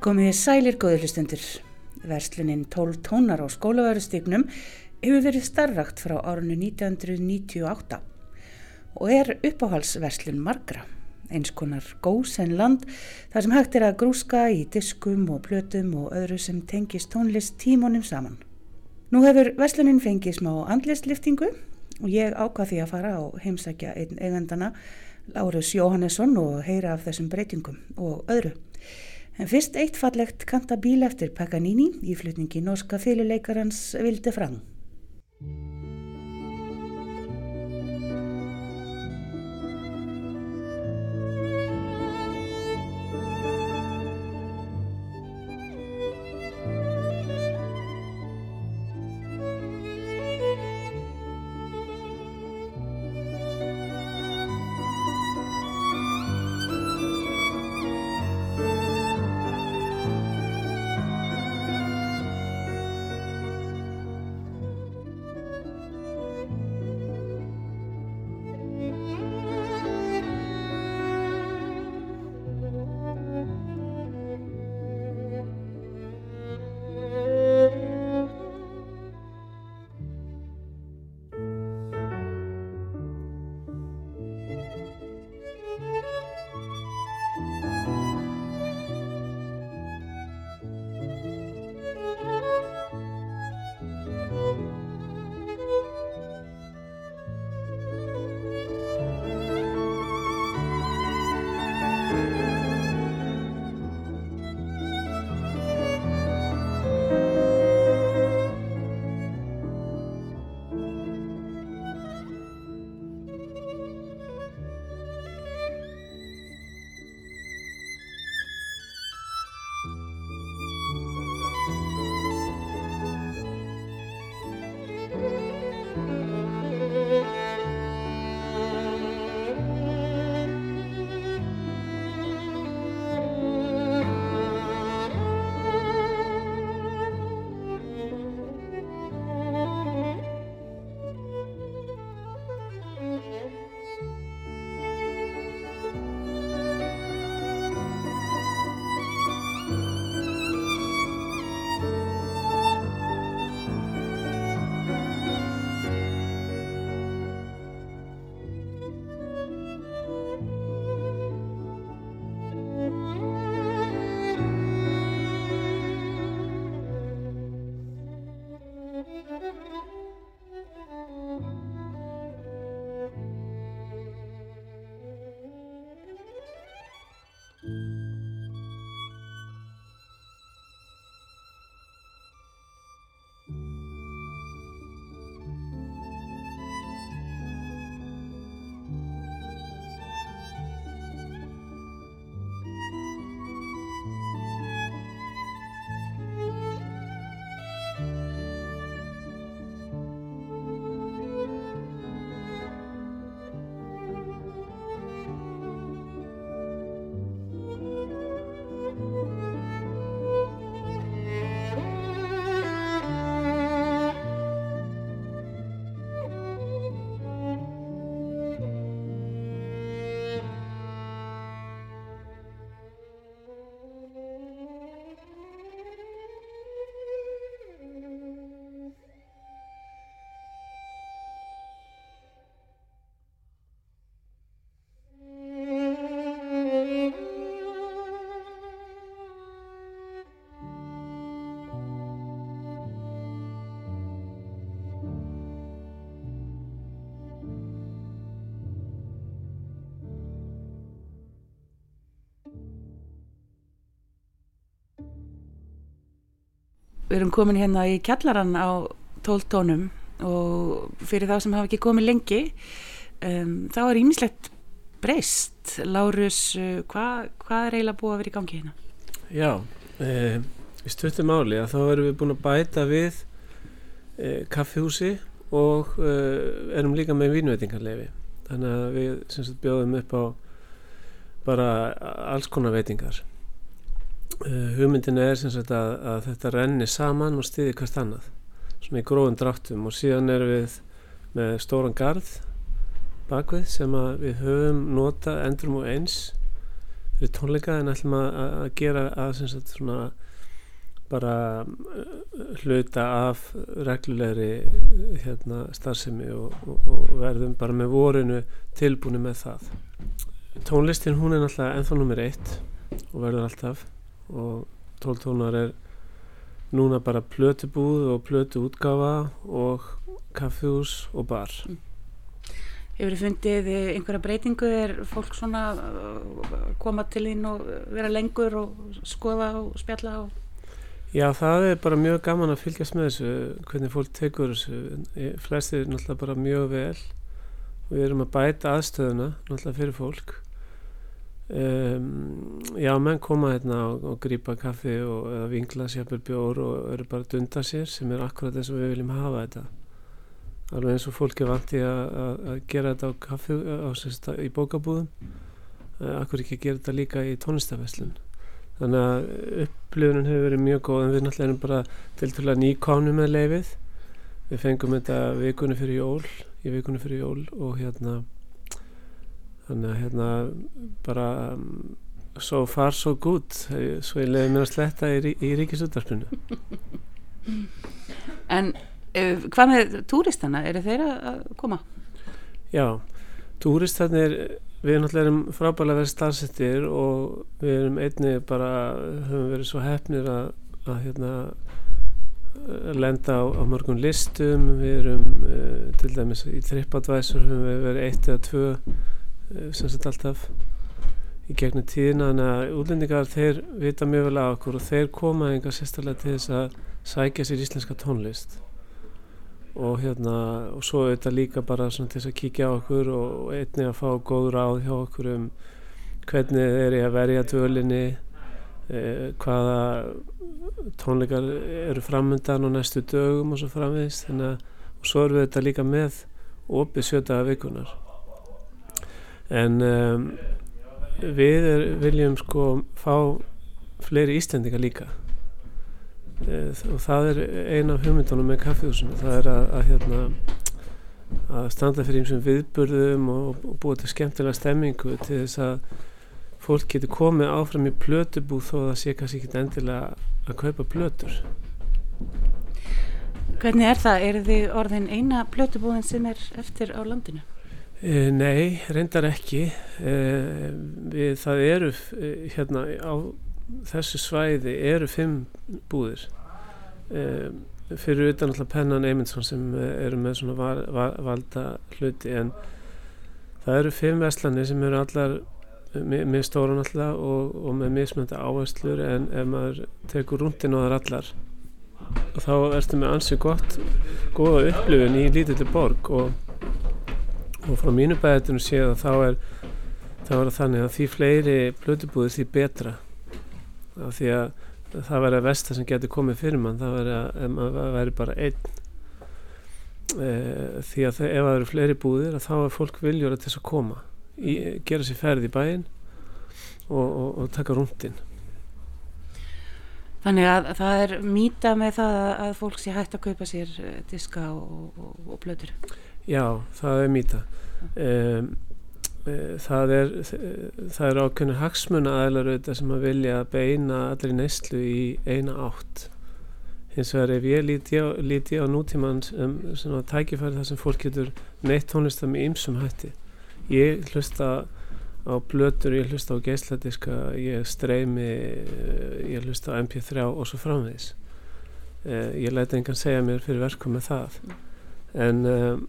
Komiði sælir góðurlustundur. Verslunin 12 tónar á skólaværustygnum hefur verið starrakt frá árunnu 1998 og er uppáhalsverslun margra. Eins konar góðsenn land þar sem hægt er að grúska í diskum og plötum og öðru sem tengist tónlist tímonum saman. Nú hefur verslunin fengið smá andlistliftingu og ég ákvað því að fara á heimsækja einn eigandana Lárus Jóhannesson og heyra af þessum breytingum og öðru. En fyrst eitt fallegt kanta bíl eftir Paganini í flutningi norska fyrirleikarans Vilde Frang. Við erum komin hérna í kjallaran á 12 tónum og fyrir þá sem hafa ekki komið lengi um, þá er ímislegt breyst. Lárus, uh, hvað hva er eiginlega búið að vera í gangi hérna? Já, e, í stuttum áli að þá erum við búin að bæta við e, kaffihúsi og e, erum líka með vínveitingarlefi. Þannig að við sagt, bjóðum upp á bara alls konar veitingar. Uh, hugmyndin er sagt, að, að þetta renni saman og stiði hvert annað. Svona í gróðum dráttum. Og síðan erum við með stóran gard bakvið sem við höfum nota endrum og eins fyrir tónleika. En ætlum að, að gera að sagt, svona, bara uh, hluta af reglulegri hérna, starfsemi og, og, og verðum bara með vorinu tilbúinu með það. Tónlistin hún er náttúrulega ennþá nummer eitt og verður alltaf og tóltónar er núna bara plötubúð og plötuútgáfa og kaffjús og bar. Mm. Hefur þið fundið einhverja breytingu? Er fólk svona uh, koma til þín og vera lengur og skoða og spjalla og... Já það er bara mjög gaman að fylgjast með þessu hvernig fólk tekur þessu. Flestir er náttúrulega bara mjög vel. Og við erum að bæta aðstöðuna náttúrulega fyrir fólk Um, já, menn koma hérna og, og grýpa kaffi og, eða vingla sérpur bjór og eru bara að dunda sér sem er akkurat eins og við viljum hafa þetta. Alveg eins og fólk er vant í að gera þetta á kaffi á, sérsta, í bókabúðum. Uh, akkur ekki gera þetta líka í tónlistafesslun þannig að upplifunum hefur verið mjög góð en við náttúrulega erum bara til til að nýkánu með leifið við fengum þetta vikunni fyrir jól í vikunni fyrir jól og hérna þannig að hérna bara um, so far so good. Svo ég leiði mér að sletta í, í ríkisutdarpinu En uh, hvað með túristana, eru þeir að koma? Já, túristanir við náttúrulega erum frábæðilega verið starfsettir og við erum einni bara, höfum verið svo hefnir að, að hérna lenda á, á mörgum listum. Við erum uh, til dæmis í TripAdvisor höfum við verið eitt eða tvö Eh, sem sagt alltaf í gegnum tíðina. En að útlendingar þeir vita mjög vel á okkur og þeir koma einhver sérstaklega til þess að sækja sér íslenska tónlist. Og hérna og svo þetta líka bara til þess að kíkja á okkur og einni að fá góð ráð hjá okkur um hvernig þeir eru að verja dvölinni eh, hvaða tónleikar eru framöndan á næstu dögum og svo framvegist þannig að og svo eru við þetta líka með opið sjötaða vikunar en um, við er, viljum sko fá fleiri Íslendinga líka e, og það er eina af hugmyndunum með kaffihúsinu það er að, að, hérna, að standa fyrir eins og viðburðum og, og búa til skemmtilega stemmingu til þess að fólk getur komið áfram í plötubúð þó að það sé kannski ekki endilega að kaupa plötur Hvernig er það? Er þið orðin eina plötubúðin sem er eftir á landinu? E, nei, reyndar ekki. E, við, það eru e, hérna á þessu svæði eru fimm búðir. Fyrir utan alltaf Pennan Eymundsson sem eru með svona var, var, valda hluti en það eru fimm veslanir sem eru allar með stórun alltaf og, og með mismönda áherslur en ef maður tekur rúndin á þar allar þá erstu með ansið gott góða upplifun í lítilli borg og og frá mínu bæðitunum séð að þá er þá er það þannig að því fleiri blödubúðir því betra. Af því að það væri að vesta sem getur komið fyrir mann það það væri bara einn. E, því að ef það eru fleiri búðir þá er fólk viljur að þess að koma í, gera sér ferð í bæin og, og, og taka rúndin Þannig að það er mýta með það að fólk sé hægt að kaupa sér eh, diska og, og blöður. Já, það er mýta. Um, það er það er ákveðinu hagsmuna aðlar auðvitað sem að vilja að beina allir neyslu í eina átt. Hins vegar ef ég líti á, líti á nútíman um, svona tækifæri þar sem fólk getur neitt tónlista með ymsum hætti. Ég hlusta á blötur, ég hlusta á geisladiska ég streymi ég hlusta á mp3 og svo framvegs ég læti engan segja mér fyrir verkum með það. En um,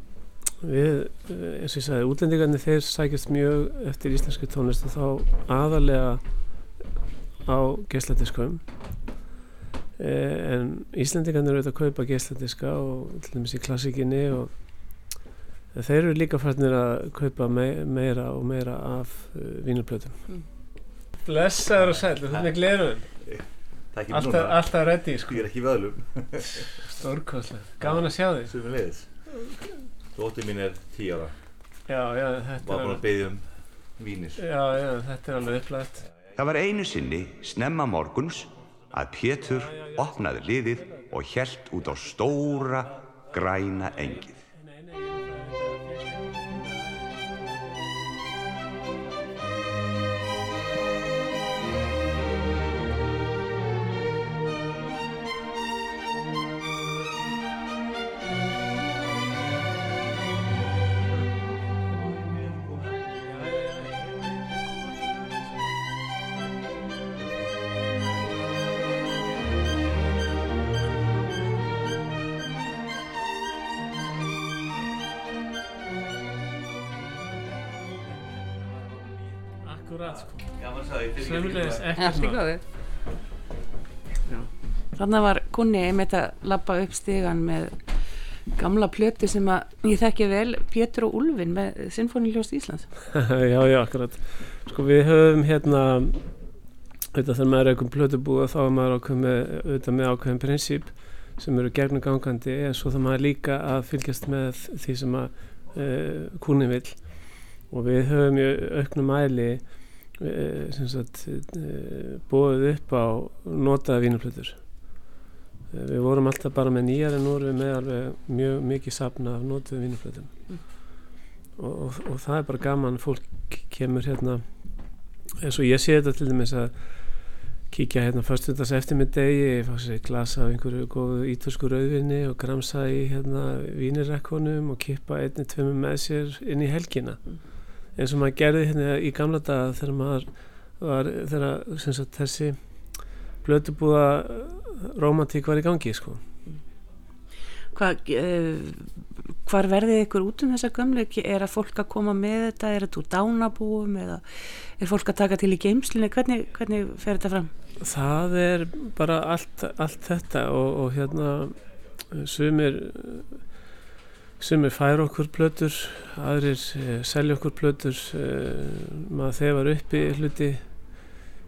við, eins og ég sagði, útlendingarnir þeir sækjast mjög eftir íslenski tónlist og þá aðalega á gesladiskum eh, en Íslandingarnir eru auðvitað að kaupa gesladiska og til dæmis í klassikinni og þeir eru líka færðinir að kaupa me meira og meira af uh, vínuplötum mm. Blessaður og sæl, þetta er gleruðin Alltaf, alltaf reddi sko. Ég er ekki vöðlum Stórkoslega, gaman að sjá þig. Sumulegis Dóttir mín er 10 ára. Já, já, þetta Var bara að beðja um Já, já, þetta er alveg upplægt Það var einu sinni, snemma morguns að Pétur opnaði liðið og helt út á stóra græna engið Akkurat sko. Sömulegis í svona. Þannig var kunni einmitt að lappa upp stigan með gamla plötu sem að ég þekki vel Pétur og Úlfin með Sinfoniljóst Íslands. já, já, akkurat. Sko við höfum hérna, auðvitað þegar maður er eitthvað plötubúið þá er maður auðvitað með ákveðin prinsíp sem eru gegnum gangandi en svo það maður líka að fylgjast með því sem að uh, kúnin vill og við höfum auknum mæli sem sagt uh, búið upp á notaða vínuplötur. Uh, við vorum alltaf bara með nýjar en nú erum við með alveg mjög mikið safna af notuðu vínuplötum og, og, og það er bara gaman fólk kemur hérna. Eins og ég sé þetta til dæmis að kíkja hérna fyrstundas eftir með degi fá sér eitt glas af einhverju góðu ítörsku rauðvinni og gramsa í hérna vínirekkonum og kippa einni tveimur með sér inn í helgina eins og maður gerði hérna í gamla daga þegar maður var þegar sagt, þessi blötubúða romantík var í gangi sko Hva, uh, hvar verðið ykkur út um þessa gömlu? Er að fólk að koma með þetta? Er þetta úr dánabúum? Eða er fólk að taka til í geimslunni? Hvernig, hvernig fer þetta fram? Það er bara allt, allt þetta og, og hérna sumir sumir færa okkur plötur aðrir eh, selja okkur plötur eh, maður þefar uppi hluti.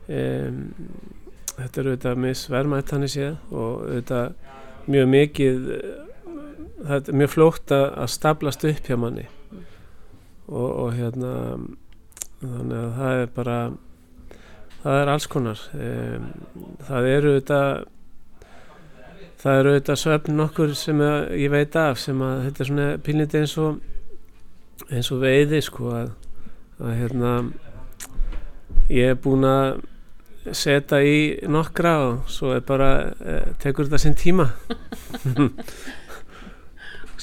Eh, þetta er auðvitað misvermætt hann séð og auðvitað mjög mikið eh, það er mjög flókt að, staplast upp hjá manni. Og, og hérna þannig að það er bara það er alls konar. Það eru auðvitað það eru auðvitað svefn nokkur sem ég veit af sem að þetta er svona pínlítið eins og eins og veiði sko að, að hérna ég er búin að setja í nokkra og svo er bara eh, tekur þetta sinn tíma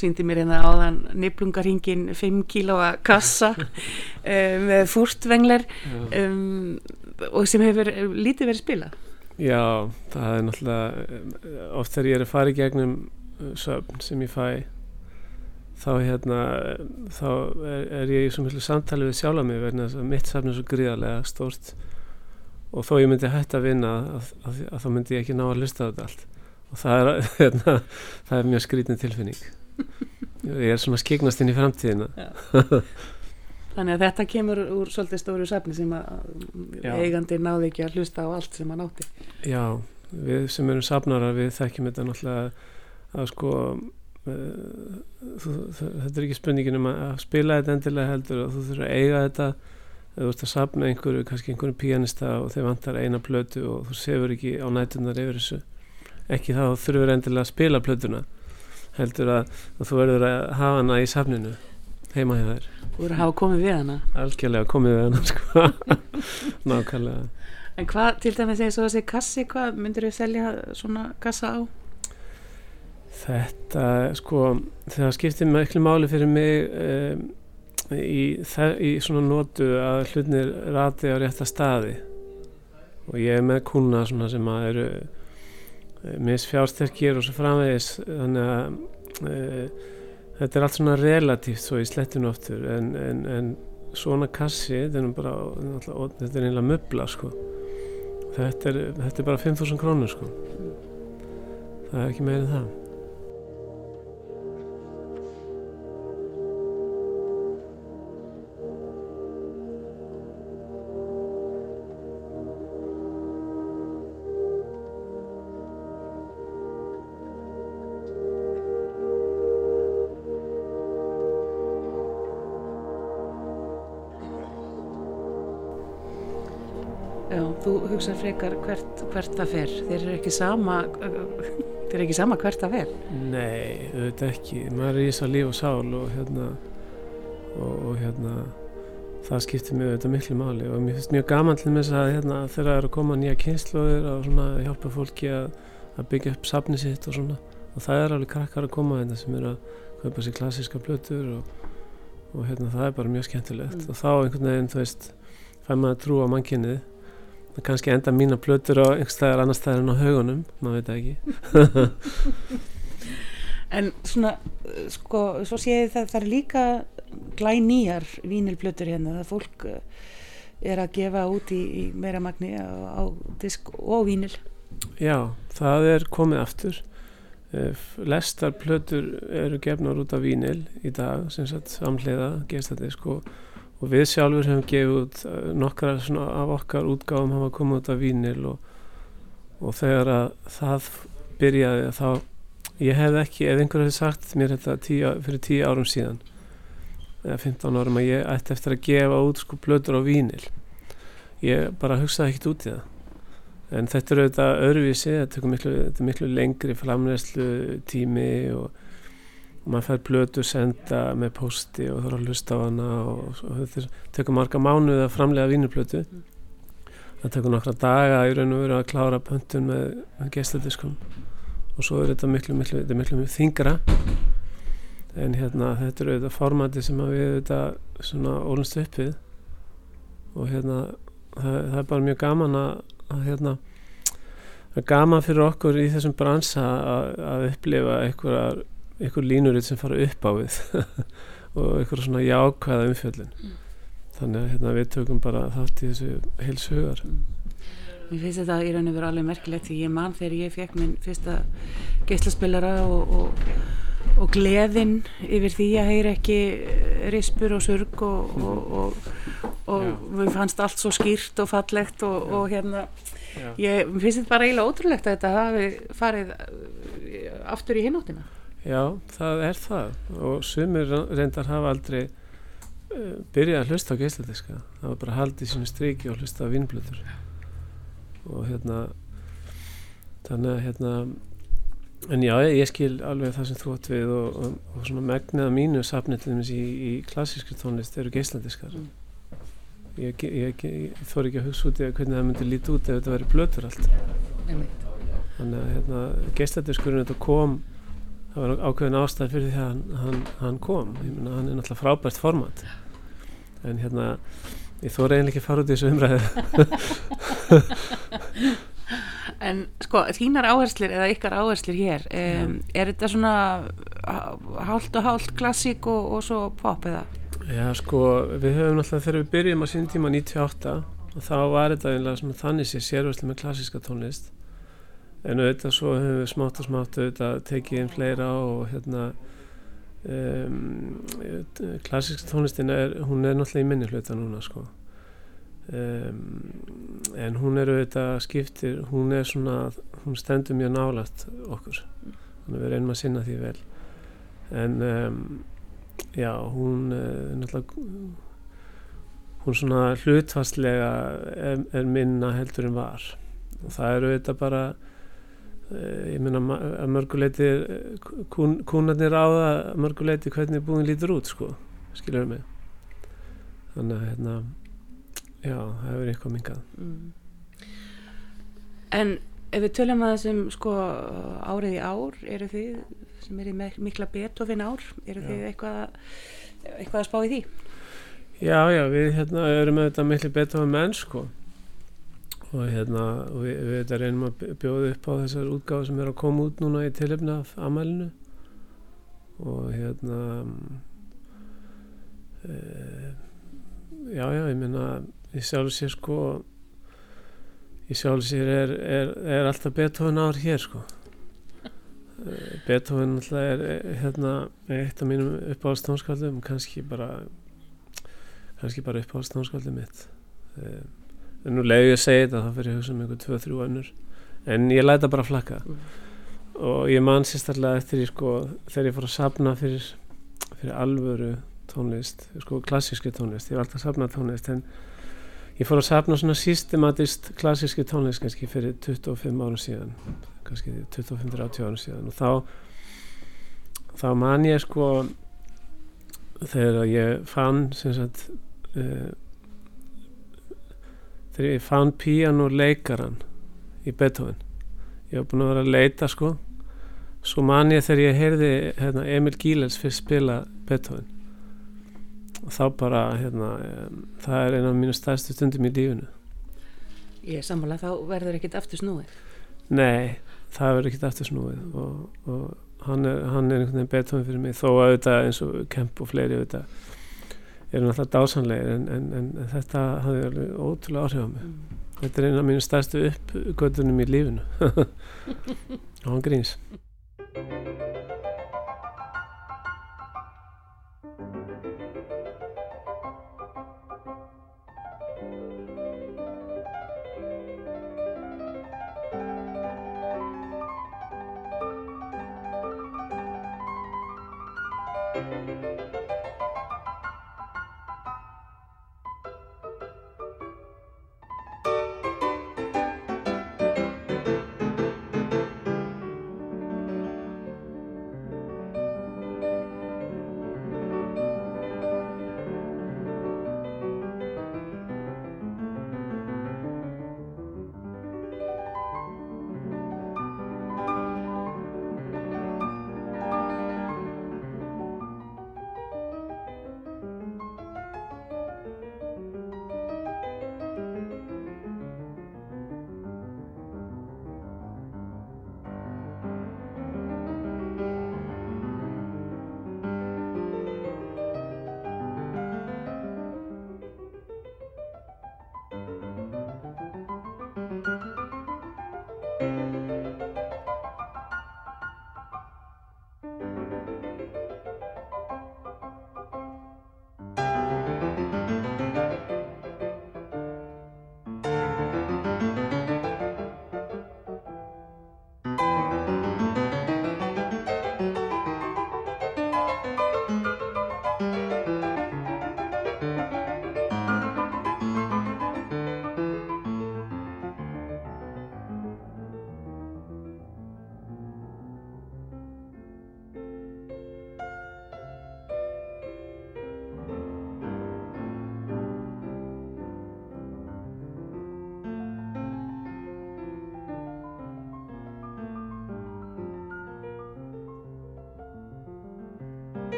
Sýndi mér hérna áðan nýplungarhingin 5 kílóa kassa um, með fúrtvengler um, og sem hefur lítið verið spilað. Já, það er náttúrulega eh, oft þegar ég er að fara í gegnum eh, söfn sem ég fæ þá hérna þá er, er ég í svo mjög samtali við sjálf mig vegna þess að mitt söfn er svo gríðarlega stórt. Og þó ég myndi hægt að vinna að, að, að þá myndi ég ekki ná að hlusta þetta allt. Og það er, hérna, það er mjög skrítin tilfinning. Ég er svona skeignast inn í framtíðina Þannig að þetta kemur úr svolítið stóru safni sem að Já. eigandi náði ekki að hlusta á allt sem hann átti. Já, við sem erum safnarar við þekkjum þetta náttúrulega að sko uh, þú, þetta er ekki spurningin um að spila þetta endilega heldur og þú þurfur að eiga þetta þú ert að safna einhverju, kannski einhverju píanista og þeir vantar eina plötu og þú sefur ekki á nætunar yfir þessu ekki þá þurfur endilega að spila plötuna heldur að, að þú verður að hafa hana í safninu heima hjá þær Þú verður að hafa komið við hana. algjörlega komið við hana sko. Nákvæmlega. En hvað, til dæmis þegar svo þessi kassi, hvað myndir við selja svona kassa á? Þetta, sko, það skiptir miklu máli fyrir mig um, í, í svona notu að hlutnir rati á rétta staði. Og ég er með kuna svona sem að eru misfjársterkir og svo framvegis. Þannig að uh, þetta er allt svona relatíft svo í slettinu oftur en, en, en svona kassi þetta er, bara, þetta er einlega möbla sko. Þetta er, þetta er bara 5.000 krónur sko. Það er ekki meira en það þú hugsa frekar hvert, hvert það fer. Þeir eru ekki sama, þeir eru ekki sama hvert það fer. Nei, auðvitað ekki. Maður er í þess að líf og sál og hérna, og, og hérna, það skiptir mig auðvitað miklu máli og mér finnst mjög gaman til þess að hérna, þegar það eru að koma nýja kynnslóðir og svona hjálpa fólki að, að byggja upp safni sitt og svona og það er alveg krakkar að koma þetta sem eru að kaupa sér klassíska blötur og, og hérna það er bara mjög skemmtilegt Mm. og þá einhvern veginn, þú veist, fær maður að trúa mannkynnið það kannski enda mína blötur á einhverstaðar annar staðar en á haugunum, maður veit ekki En svona, sko, svo séð það, það er líka glænýjar vínilplötur hérna. Það fólk uh, er að gefa út í, í meira magni á, á disk og vínil. Já, það er komið aftur. Eh, Lestar plötur eru gefnar út af vínil í dag, sem sagt samhliða gestadisk og, og við sjálfur hefum gefið út eh, nokkra af okkar útgáðum hafa komið út af vínil og, og þegar að það byrjaði þá ég hef ekki, ef einhver hefði sagt mér þetta tíu, fyrir tíu árum síðan eða 15 árum að ég ætti eftir að gefa út sko plötur á vínil ég bara hugsaði ekkert út í það. En þetta er auðvitað öðruvísi þetta er miklu, þetta er miklu lengri framlegslu tími og, og maður fær blötu senda með posti og þarf að hlusta á hana og, og þetta tekur marga mánuð að framlega vínuplötu. Það tekur nokkra daga í raun og veru að klára pöntun með, með gestadiskum og svo er þetta miklu, miklu, þetta miklu, miklu þingra en hérna þetta er auðvitað formati sem við auðvitað svona ólumst uppið og hérna það, það er bara mjög gaman að að hérna það er gaman fyrir okkur í þessum bransa að, að upplifa einhver, einhver línuritt sem fara upp á við og einhver svona jákvæða umfjöldin mm. þannig að hérna, við tökum bara þátt í þessu heils hugar mm. Mér finnst þetta í raun og veru alveg merkilegt því ég mann þegar ég fekk minn fyrsta geislaspillara og, og, og gleðin yfir því að heyra ekki rispur og surg og, og við fannst allt svo skýrt og fallegt og hérna Já. ég finnst þetta bara eiginlega ótrúlegt að þetta hafi farið uh, aftur í hináttina Já, það er það. Og sumir reyndar hafa aldrei uh, byrjað að hlusta á geisladiska. Það var bara haldið sínu striki og hlusta á vinnblöður og hérna þannig að hérna en já, ég skil alveg það sem þú átt við og, og, og svona megniða mínu sapnitlimis í, í klassískri tónlist eru geisladiskar. Mm. Ég, ég, ég þór ekki að hugsa út í að hvernig það myndi líti út ef þetta væri blötur allt. Þannig að hérna, geistadiskurinn þetta kom það var ákveðin ástæð fyrir því að hann, hann, hann kom. Myna, hann er náttúrulega frábært format. En hérna ég þór eiginlega ekki fara út í þessu umræðu. En sko, þínar áherslir eða ykkar áherslir hér um, er þetta svona hálft og hálft klassík og, og svo pop eða? Já sko við höfum náttúrulega þegar við byrjum á sín tíma 98 og þá var þetta einlega svona þannig sér sérværslega með klassíska tónlist en auðvitað svo höfum við smátt og smátt auðvitað tekið inn fleira og hérna um, klassíska tónlistin er, hún er náttúrulega í minni hluta núna sko. Um, en hún er auðvitað skiptir, hún er svona hún stendur mjög nálagt okkur. Þannig að við reynum að sinna því vel. En um, já, hún er náttúrulega hún svona hlutfastlega er, er minna heldur en var. Og það eru þetta bara eh, ég minna að mörguleiti kún, kúnarnir á það að mörguleiti hvernig búin lítur út sko, skiljaðu mig þannig að hérna já, það hefur eitthvað mingað mm. En ef við tölum að þessum sko árið í ár eru þið sem er í mikla betofin ár eru þið eitthvað, eitthvað að spá í því? Já, já, við hérna, erum auðvitað miklu betofin menn sko og hérna við, við reynum að bjóða upp á þessar útgáð sem er að koma út núna í tilöfna af amælinu og hérna e, já, já, ég minna ég sjálf sér sko ég sjálf sér er, er, er alltaf betofin ár hér sko. Beethoven alltaf er hérna eitt af mínum uppáhaldstónskaldum kannski bara kannski bara uppáhaldstónskaldum mitt. Eh, en nú leiði ég að segja þetta þá fyrir ég að hugsa um einhver 2-3 önnur. En ég læta bara flakka. Mm. og ég man sérstaklega eftir ég sko þegar ég fór að sapna fyrir, fyrir alvöru tónlist sko klassíski tónlist, ég var alltaf að sapna tónlist en ég fór að sapna svona systematist klassíski tónlist kannski fyrir 25 árum síðan. Kannski 25-30 ára síðan. Og þá þá man ég sko þegar ég fann sagt, uh, þegar ég fann píjan og leikaran í Beethoven ég hef búin að vera að leita sko. Svo man ég þegar ég heyrði hérna, Emil Gíles fyrst spila Beethoven. Og þá bara hérna, það er eina af mínu stærstu stundum í lífunu Ég er sammála þá verður ekkit aftur snúið. Nei það verður ekkert aftur snúið. Og, og hann er, hann er einhvern veginn betóðum fyrir mig þó að þetta eins og Kemp og fleiri þetta eru náttúrulega dásanlegir en, en, en þetta hafði alveg ótrúlega áhrif á mig. Mm. þetta er eina af mínu stærstu uppgötunum í lífinu. Á hann gríns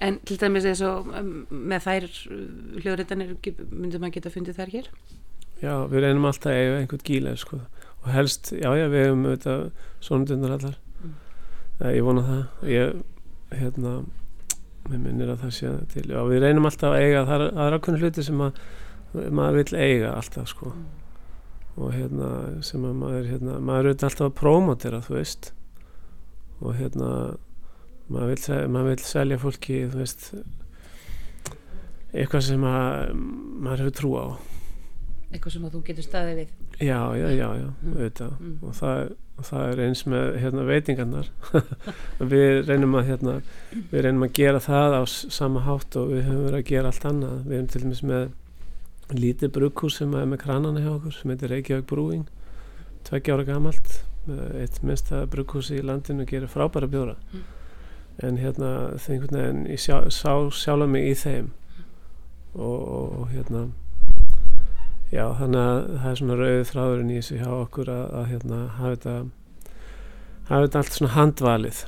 En til dæmis eins og um, með þær hljóðritanir myndum maður geta fundið þær hér? Já, við reynum alltaf að eiga einhvern gíla sko. og helst, já já, við hefum auðvitað sonundundar allar Mm. mm. ég vona það ég, hérna mér minnir að það sé til já, við reynum alltaf að eiga, það er, ákveðin hluti sem að maður vil eiga alltaf sko Mm. og hérna sem að maður hérna, maður auðvitað alltaf að prómotera þú veist og hérna maður vil, maður vil selja fólki þú veist eitthvað sem að maður hefur trú á Eitthvað sem að þú getur staðið við? Já, já, já, já, Mm. auðvitað. Mm. og það, það er eins með hérna, veitingarnar. Við reynum að hérna, við reynum að gera það á sama hátt og við höfum verið að gera allt annað. Við erum til dæmis með lítið brugghús sem er með kranana hjá okkur sem heitir Reykjavík Brewing tveggja ára gamalt. Með eitt minnsta brugghús í landinu gerir frábæra bjóra. Mm. en hérna þegar einhvern veginn ég sá sjálfa mig í þeim. Og, og, og hérna Já, þannig að það er svona rauðið þráðurinn í þessu hjá okkur að, að hérna, hafa þetta hafa þetta allt svona handvalið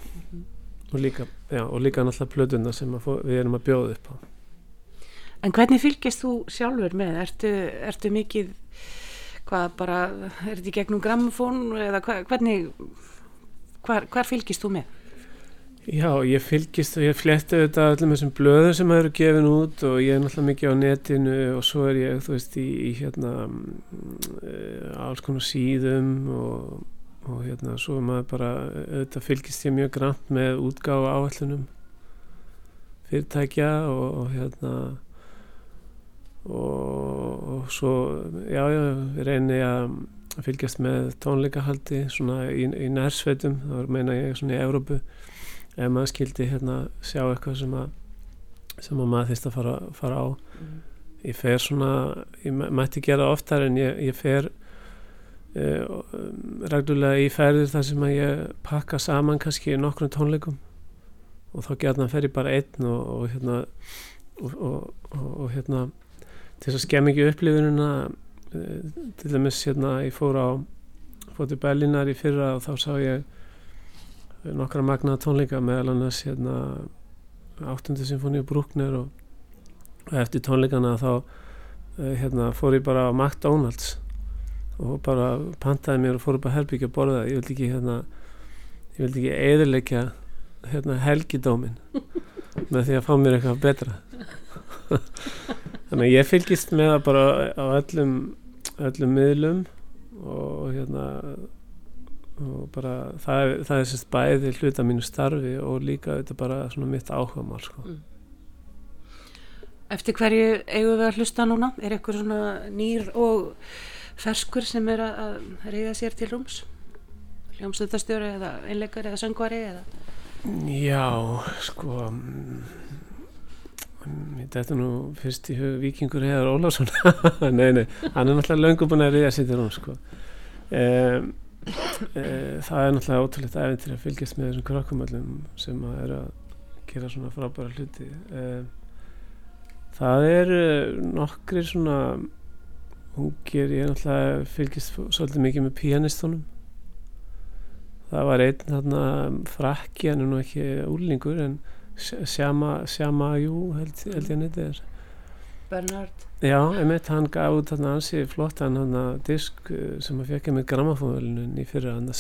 og líka, já, og líka náttúrulega plötuna sem fó, við erum að bjóða upp á En hvernig fylgist þú sjálfur með? Ertu, ertu mikið, hvað bara, er í gegnum grammofón eða hva, hvernig, hvar, hvar fylgist þú með? Já, ég fylgist og ég fletti auðvitað öllum þessum blöðum sem eru gefin út og ég er náttúrulega mikið á netinu og svo er ég, þú veist, í, í hérna uh, alls konar síðum og, og hérna svo er maður bara, auðvitað fylgist ég mjög grannt með útgáfa áallunum fyrirtækja og, og hérna og, og svo já, já, við reyni að fylgjast með tónleikahaldi svona í, í nærsveitum, þá meina ég svona í Evrópu ef maður skildi hérna sjá eitthvað sem að sem að maður þýrst að fara, fara á. Ég fer svona ég mæ- mætti gera oftar en ég, ég fer uh, reglulega í ferðir þar sem að ég pakka saman kannski nokkrum tónleikum. Og þá gerðna fer ég bara einn og, og hérna og, og, og, og hérna til þess að skemm ekki upplifununa uh, til dæmis hérna ég fór á fór til Berlínar í fyrra og þá sá ég nokkra magnaða tónleika meðal annars hérna 8. symfóni Brúkner og, og eftir tónleikana þá uh, hérna fór ég bara á McDonalds og bara pantaði mér og fór upp að herbyggja að borða ég vildi ekki hérna ég vildi ekki eðilegja hérna helgidómin með því að fá mér eitthvað betra þannig að ég fylgist með það bara á öllum öllum miðlum og hérna og bara það það er sérst bæði hluta mínu starfi og líka þetta bara svona mitt áhuga mál sko. Eftir hverju eigum við að hlusta núna? Er eitthvað svona nýr og ferskur sem er að, að reyða sér til rúms? Hljómsveitastjóri eða einleikari eða söngvari eða? Já, sko mm, mm, þetta er nú fyrst í hug vikingur Heiðar Ólafsson nei, nei, hann er náttúrulega löngu búin að reyða sér til rúms sko. um, það er náttúrulega ótrúlegt æfintir að fylgjast með þessum krakkumöllum sem að er að gera svona frábæra hluti. E, það er nokkri svona ungir, ég er náttúrulega fylgjast svolítið mikið með pianistunum það var einn þarna frakki, hann er nú ekki úrlingur en Sjama, Sjama Jú held, held ég að þetta er Bernhard? Já, einmitt, hann gaf út þarna ansi flottan hann að disk sem að fekk með grammafónvölinin í fyrra hann að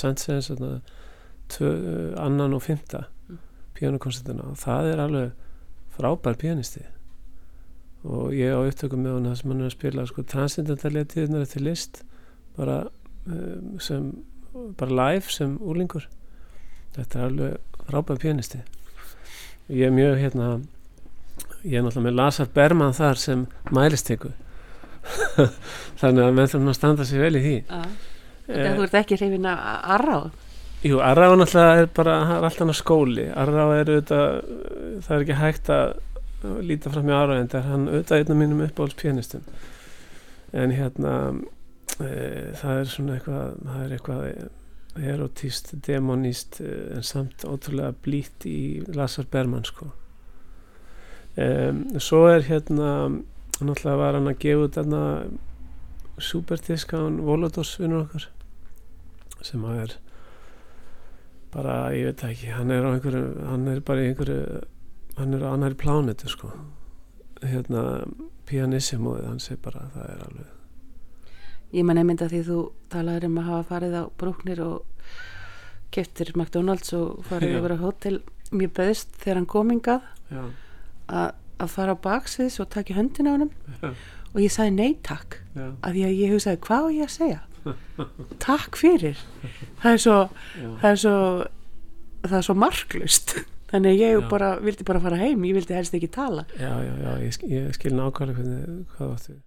uh, annan og fymta Mm. pianokoncertina og það er alveg frábær pianisti og ég á upptökum með hann sem hann er að spila sko transcendentallega tíðunar eftir list bara um, sem bara live sem úrlingur þetta er alveg frábær pianisti ég er mjög hérna ég er náttúrulega með Lazar Berman þar sem mælisteku þannig að menn þurfum að standa sér vel í því. Já. Þegar þú ert ekki hrifin að arra á? Jú, Arrá náttúrulega er bara er alltaf hann skóli. Arrá er auðvitað það er ekki hægt að líta fram í Arrá en það er hann auðvitað einn af mínum uppáhalds pianistum en hérna e, það er svona eitthvað það er eitthvað erotíst, demoníst eh, en samt ótrúlega blít í Lazar Berman sko um, svo er hérna náttúrulega var hann að gefa út þarna superdiskaun Volodos vinnur okkar sem að er bara, ég veit ekki hann er á einhverju, hann er bara í einhverju hann er á annari plánetu sko. Hérna pianissimóðið, hann sé bara að það er alveg Ég man einmitt að því þú talaður um að hafa farið á brúknir og keftir McDonalds og farið Já. yfir á hótel. Mér bauðst þegar hann komingað já, að, fara á baksviðs og taka höndin á já, og ég sagði nei takk. Já, að því að ég hugsaði hvað á ég að segja? Takk fyrir. Það er svo já. það er svo, það er svo marklust þannig að ég bara, vildi bara fara heim ég vildi helst ekki tala. Já, já, já, ég, ég skil nákvæmlega hvernig, hvað það áttu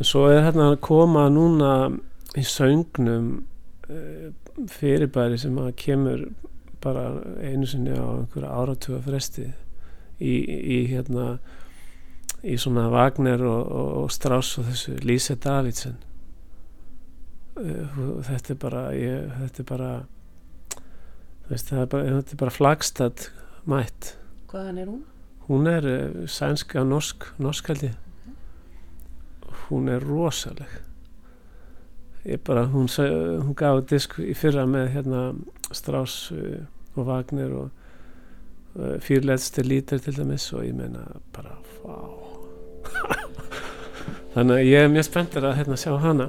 en svo er hérna að koma núna í söngnum uh, fyrirbæri sem að kemur bara einu sinni á einhverja áratuga fresti í, í hérna í svona Wagner og, og, og Strauss og þessu Lise Davidsen. Uh, þetta er bara ég, þetta er bara veist, er bara, þetta er bara flagstad mætt. Hvaðan er hún? hún er uh, sænska norsk norskaldi hún er rosaleg. Ég bara hún, hún gaf disk í fyrra með hérna Strauss uh, og Wagner og uh, fyrleðstir lítir til dæmis og ég meina bara vá. Þannig að ég er mjög spenntur að hérna sjá hana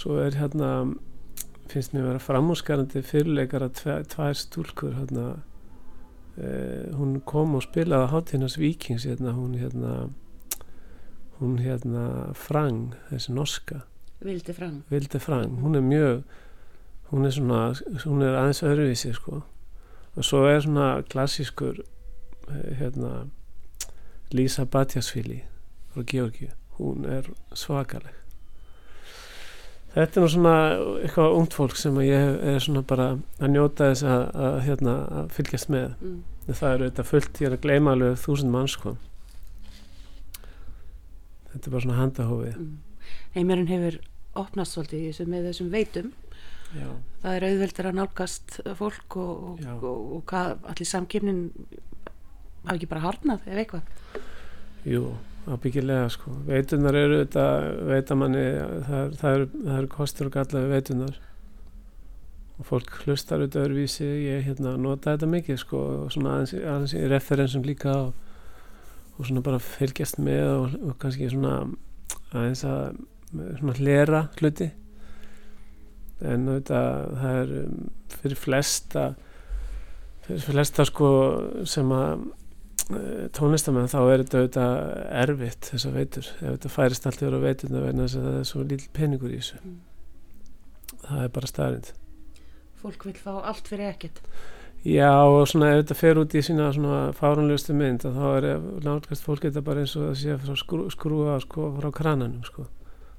svo er hérna finnst mér að vera framúskarandi fyrirleikara tvær, tvær stúlkur hérna. Uh, hún kom og spilaði á hátíðnars vikings hérna, hún hérna hún hérna Frang, þessi norska. Vildi fram. Vilde Frang, hún er mjög hún er svona, hún er aðeins öðruvísi sko. Og svo er svona klassískur eh, hérna Lísa Batjasvili frá Georgi, hún er svakaleg þetta er nú svona eitthvað ungt fólk sem ég er svona bara að njóta þess að, að, hérna, að fylgjast með Mm. það eru þetta fullt, ég er að gleyma alveg þúsund mann sko þetta er bara svona handahófið Mm. Heimurinn hefur opnast svolítið þessu með þessum veitum. já, Það er auðveldur að nálgast fólk og, og, og, og hvað allir samkipnin hafa ekki bara harnað ef eitthvað. jú, ábyggilega sko. Veitunar eru þetta veitamanni, það, er- það, eru, eru kostur og galla við veitunar og fólk hlustar auðvitað öðruvísi, ég hérna nota þetta mikið sko og svona aðeins, aðeins í referensum líka og, og svona bara fylgjast með og, og kannski svona aðeins að svona hlera hluti. En auðvitað það er um, fyrir flesta fyrir flesta sko sem að tónlistamenn þá er þetta auðvitað erfitt þessar veitur. Ef þetta færist allt yfir á veiturna þess að það er svo lítill peningur í þessu. Mm. það er bara staðrind Fólk vil fá allt fyrir ekkert. Já og svona ef þetta fer út í sína svona fáránlegustu mynd að þá er náttúrulega fólk þetta bara eins og það sé frá skrú, skrúa sko frá krananum sko.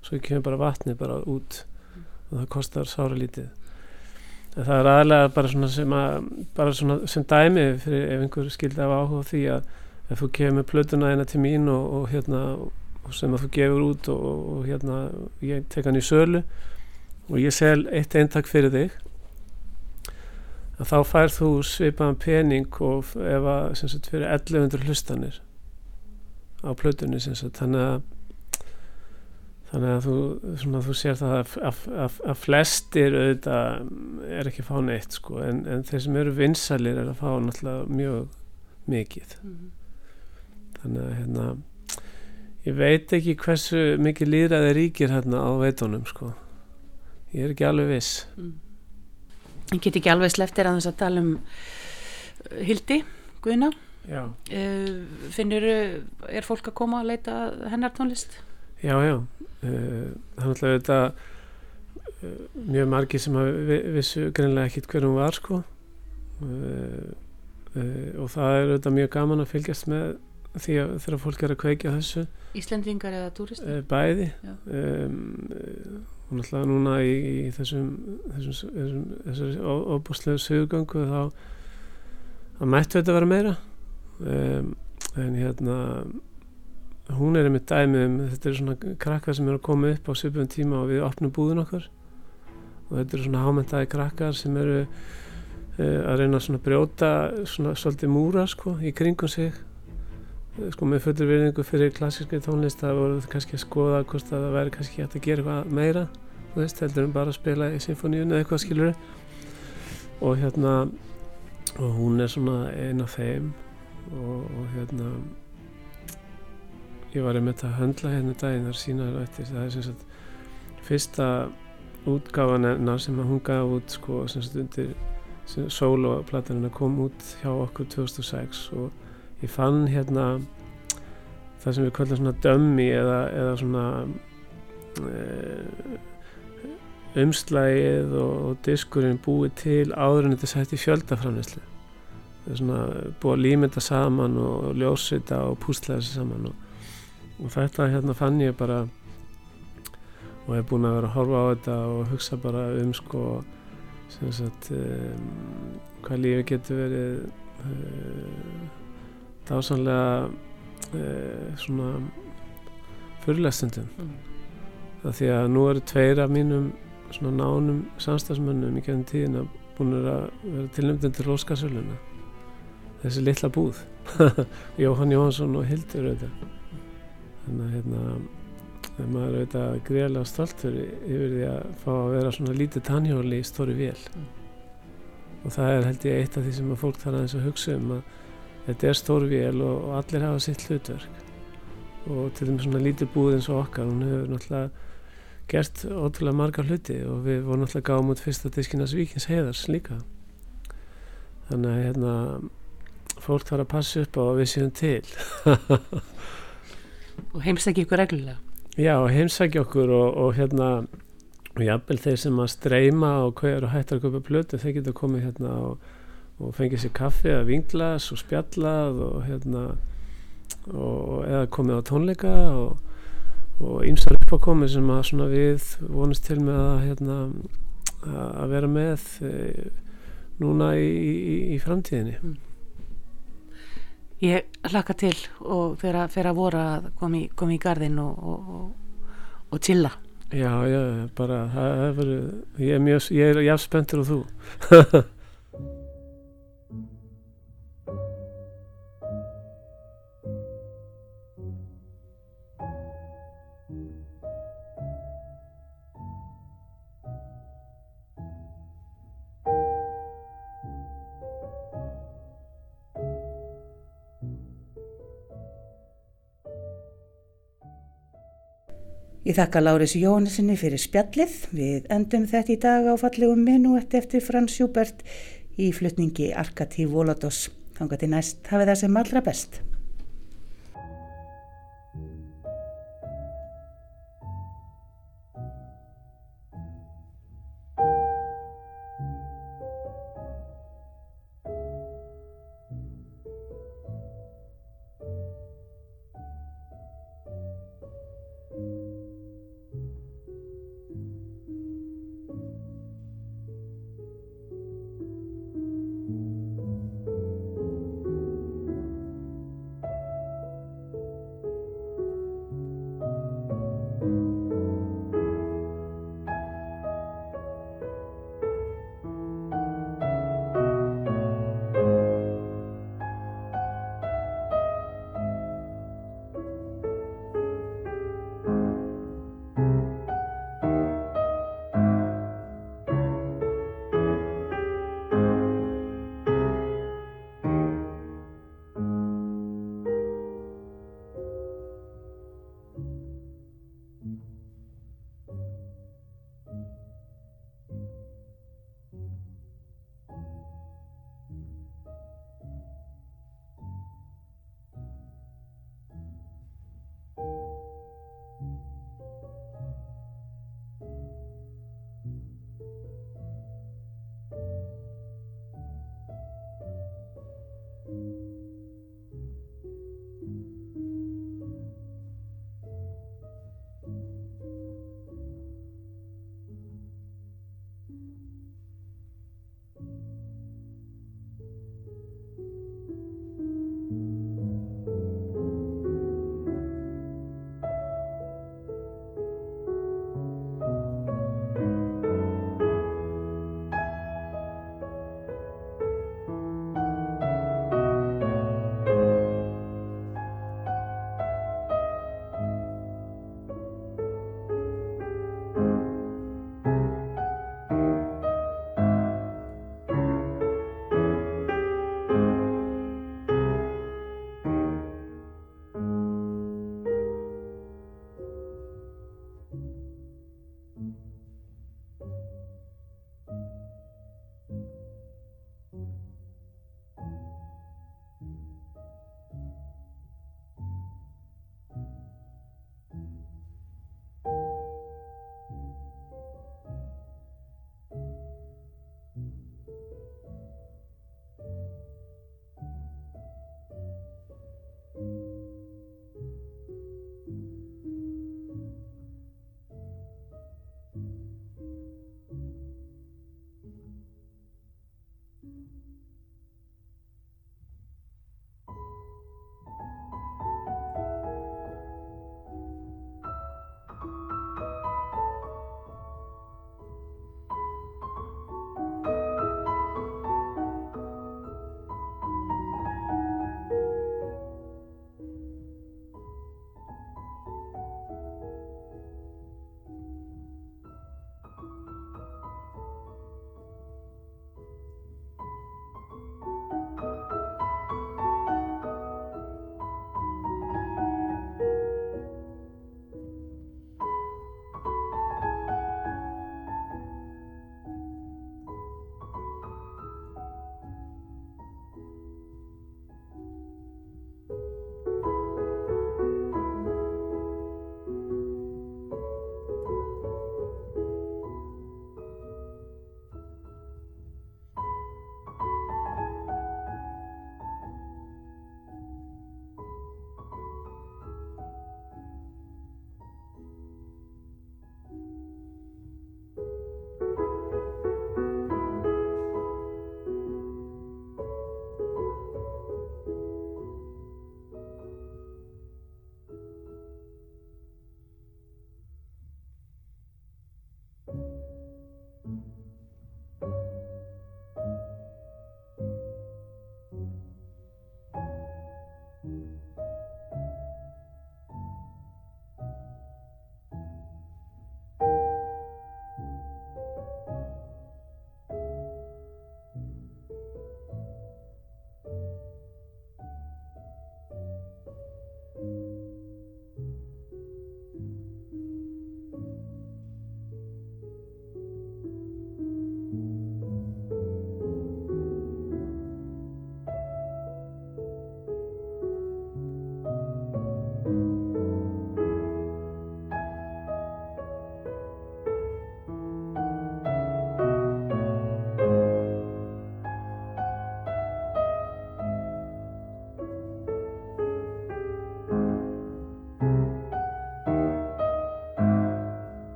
Svo kemur bara vatni bara út og það kostar sára lítið það er aðlega bara svona sem að bara svona sem dæmi fyrir ef einhver skildi af áhuga því að ef þú kemur plötuna eina til mín og, og hérna og sem að þú gefur út og, og hérna ég tek hann í sölu og ég sel eitt eintak fyrir þig að þá fær þú svipaðan pening og ef að sem sagt fyrir 1100 hlustanir á plötunni sem sagt. Þannig að þannig að þú, svona, þú sér það að, að, að, að flestir auðvitað er ekki að fá neitt sko, en, en þeir sem eru vinsalir er að fá náttúrulega mjög mikið Mm. þannig að hérna ég veit ekki hversu mikið líðræði ríkir hérna á veitunum sko ég er ekki alveg viss Mm. Ég get ekki alveg sleftir að þess að tala um uh, Hildi, Guðna. Uh, finnur, er fólk að koma að leita hennar tónlist? Já, já. Er náttúrulega þetta mjög margir sem að vi, vissu greinlega ekkit hver hún var sko. Uh, uh, og það er auðvitað mjög gaman að fylgjast með því að þegar fólk er að kveikja þessu. Íslendingar eða túristar? uh, bæði. Um, og náttúrulega núna í, í þessum, þessum, þessum þessari óbúslegu sögugöngu þá mættu þetta vera meira. Um, en hérna hún er einmitt dæmi um þetta eru svona krakkar sem eru að koma upp á svipum tíma og við opnum búðun okkar. Og þetta eru svona hámentaði krakkar sem eru uh, að reyna svona að brjóta svona svolítið múra sko í kringum sig. Eh, sko með fullur virðingu fyrir klassískri tónlist það voru kannski að skoða hvort að það væri kannski hægt að gera eitthvað meira þú veist, heldur en bara að spila í symfóníun eða eitthvað skilur og hérna og hún er svona ein af þeim. Og, og hérna ég var einmitt að höndla hérna daginn þar sína þar eftir. Það er sem sagt fyrsta útgáfan hennar sem að hún gaf út sko sem sagt undir soloplatanina kom út hjá okkur 2006 og ég fann hérna það sem við kallum svona dömmi eða, eða svona e, umslægið og, og diskurinn búið til áður en þetta sætti fjöldaframneslu það er svona búið að límynda saman og ljósita og púsla þessi saman og, og þetta hérna fann ég bara og hef búin að vera að horfa á þetta og hugsa bara um sko sem sagt um, hvað lífi getur verið uh, dásanlega uh, svona fyrirlestundum Mm. það því að nú eru tveir af mínum svona nánum samstagsmönnum í gennum tíðina búin að vera tilnæmdinn til Róskarsöluna þessi litla búð. Jóhann Jóhansson og Hildur auðvitað þannig að hérna maður auðvitað greiðlega stoltur yfir því að fá að vera svona lítið tannhjóli í stóri vél. Mm. og það er held ég eitt af því sem að fólk þarf aðeins að hugsa um að þetta er stór vél og, og allir hafa sitt hlutverk. Og til dæmis svona lítið búð eins og okkar hún hefur náttúrulega gert ótrúlega marga hluti og við vorum náttúrulega gáum út fyrsta diskinnas Víkins heiðars líka. Þannig að hérna fólk þarf að passa upp á að við séum til Og heimsækja ykkur reglulega. Já, heimsækja okkur og, og hérna og jafnvel þeir sem að streyma og hver og hættar að köpa plötu þeir geta komið hérna og, og fengið sér kaffi eða vinglas og spjallað og hérna og eða komið á tónleika og, og ýmsar uppákomið sem að svona við vonast til með að hérna að vera með e, núna í, í, í framtíðinni Ég hlakka til og fyrir að, fyrir að voru að koma í, kom í gardin og, og, og, chilla. Já, já, bara það, verið, ég er mjög, ég er jafn spenntur og þú Ég þakka Láris Jóhannesinni fyrir spjallið. Við endum þetta í dag á fallegum minuett eftir Frans Júbert í flutningi Arkatív Volados. Þannig til næst hafið það sem allra best.